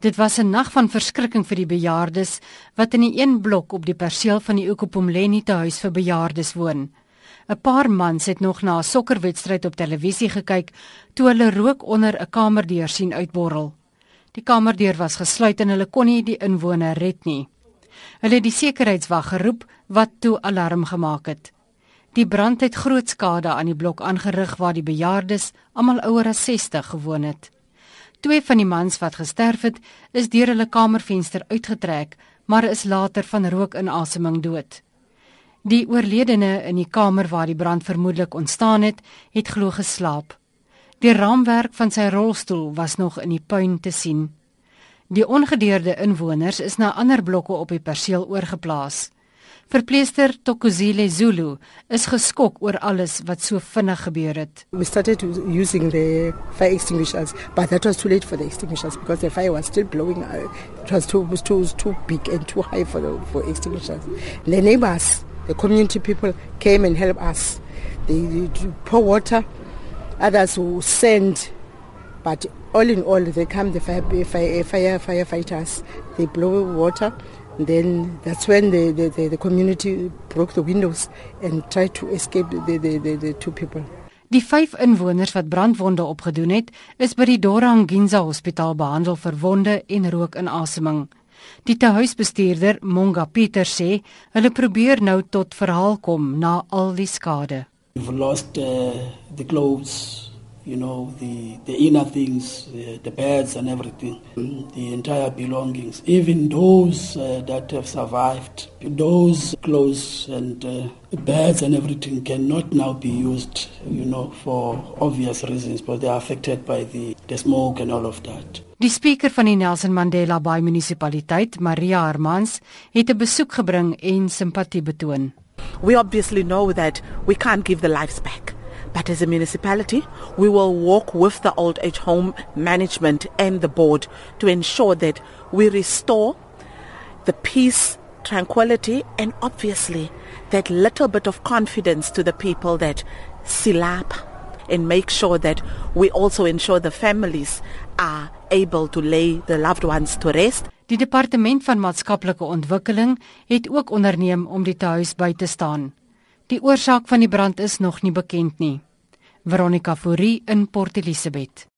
Dit was 'n nag van verskrikking vir die bejaardes wat in die een blok op die perseel van die Okopomleni te huis vir bejaardes woon. 'n Paar mans het nog na 'n sokkerwedstryd op televisie gekyk toe hulle rook onder 'n kamerdeur sien uitborrel. Die kamerdeur was gesluit en hulle kon nie die inwoner red nie. Hulle het die sekuriteitswag geroep wat toe alarm gemaak het. Die brand het groot skade aan die blok aangerig waar die bejaardes, almal ouer as 60, gewoon het. Twee van die mans wat gesterf het, is deur hulle kamervenster uitgetrek, maar is later van rookinasemming dood. Die oorledene in die kamer waar die brand vermoedelik ontstaan het, het glo geslaap. Die raamwerk van sy rolstoel was nog in die puin te sien. Die ongedeerde inwoners is na ander blokke op die perseel oorgeplaas. Verpleester Tokozile Zulu is geskok oor alles wat so vinnig gebeur het. We started using the fire extinguishers, but that was too late for the extinguishers because the fire was still blowing. It was too, was too, too big and too high for the for extinguishers. The neighbors, the community people came and helped us. They, they pour water, others who send, but all in all, they come the fire, fire, fire firefighters. They blow water. And then that's when the, the, the, community broke the windows and tried to escape the, the, the, the two people. Die vyf inwoners wat brandwonde opgedoen het, is by die Dorang Ginza Hospitaal behandel vir wonde en rookinasemming. Die tehuisbestuurder, Monga Pieter sê, hulle probeer nou tot verhaal kom na al die skade. We've lost uh, the clothes you know, the, the inner things, uh, the beds and everything, the entire belongings, even those uh, that have survived, those clothes and uh, beds and everything cannot now be used, you know, for obvious reasons, but they are affected by the, the smoke and all of that. Die spreker van die Nelson Mandela Bay munisipaliteit, Maria Hermans, het 'n besoek gebring en simpatie betoon. We obviously know that we can't give the lives back. But as a municipality, we will work with the old age home management and the board to ensure that we restore the peace, tranquility, and obviously that little bit of confidence to the people that silap and make sure that we also ensure the families are able to lay the loved ones to rest. Die departement van maatskaplike ontwikkeling het ook onderneem om die huis by te staan. Die oorsaak van die brand is nog nie bekend nie. Veronica Fourie in Port Elizabeth.